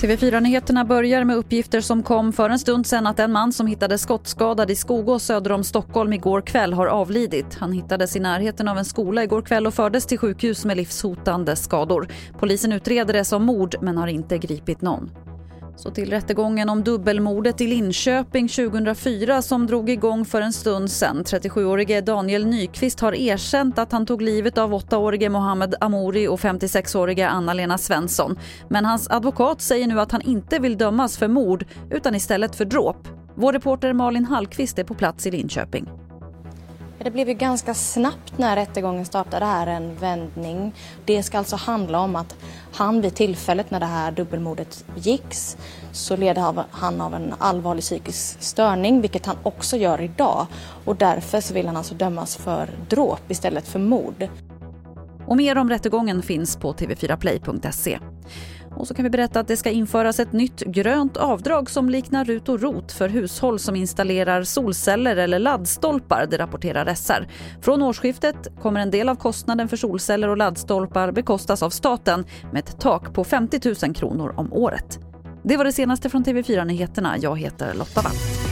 TV4-nyheterna börjar med uppgifter som kom för en stund sedan att en man som hittades skottskadad i Skogås söder om Stockholm igår kväll har avlidit. Han hittades i närheten av en skola igår kväll och fördes till sjukhus med livshotande skador. Polisen utreder det som mord men har inte gripit någon. Så till rättegången om dubbelmordet i Linköping 2004 som drog igång för en stund sen. 37-årige Daniel Nyqvist har erkänt att han tog livet av 8-årige Mohammed Amouri och 56-åriga Anna-Lena Svensson. Men hans advokat säger nu att han inte vill dömas för mord utan istället för dråp. Vår reporter Malin Hallqvist är på plats i Linköping. Det blev ju ganska snabbt när rättegången startade här en vändning. Det ska alltså handla om att han vid tillfället när det här dubbelmordet begicks så led han av en allvarlig psykisk störning, vilket han också gör idag. Och därför så vill han alltså dömas för dråp istället för mord. Och mer om rättegången finns på tv4play.se. Och så kan vi berätta att det ska införas ett nytt grönt avdrag som liknar RUT och ROT för hushåll som installerar solceller eller laddstolpar, det rapporterar SR. Från årsskiftet kommer en del av kostnaden för solceller och laddstolpar bekostas av staten med ett tak på 50 000 kronor om året. Det var det senaste från TV4 Nyheterna. Jag heter Lotta Wall.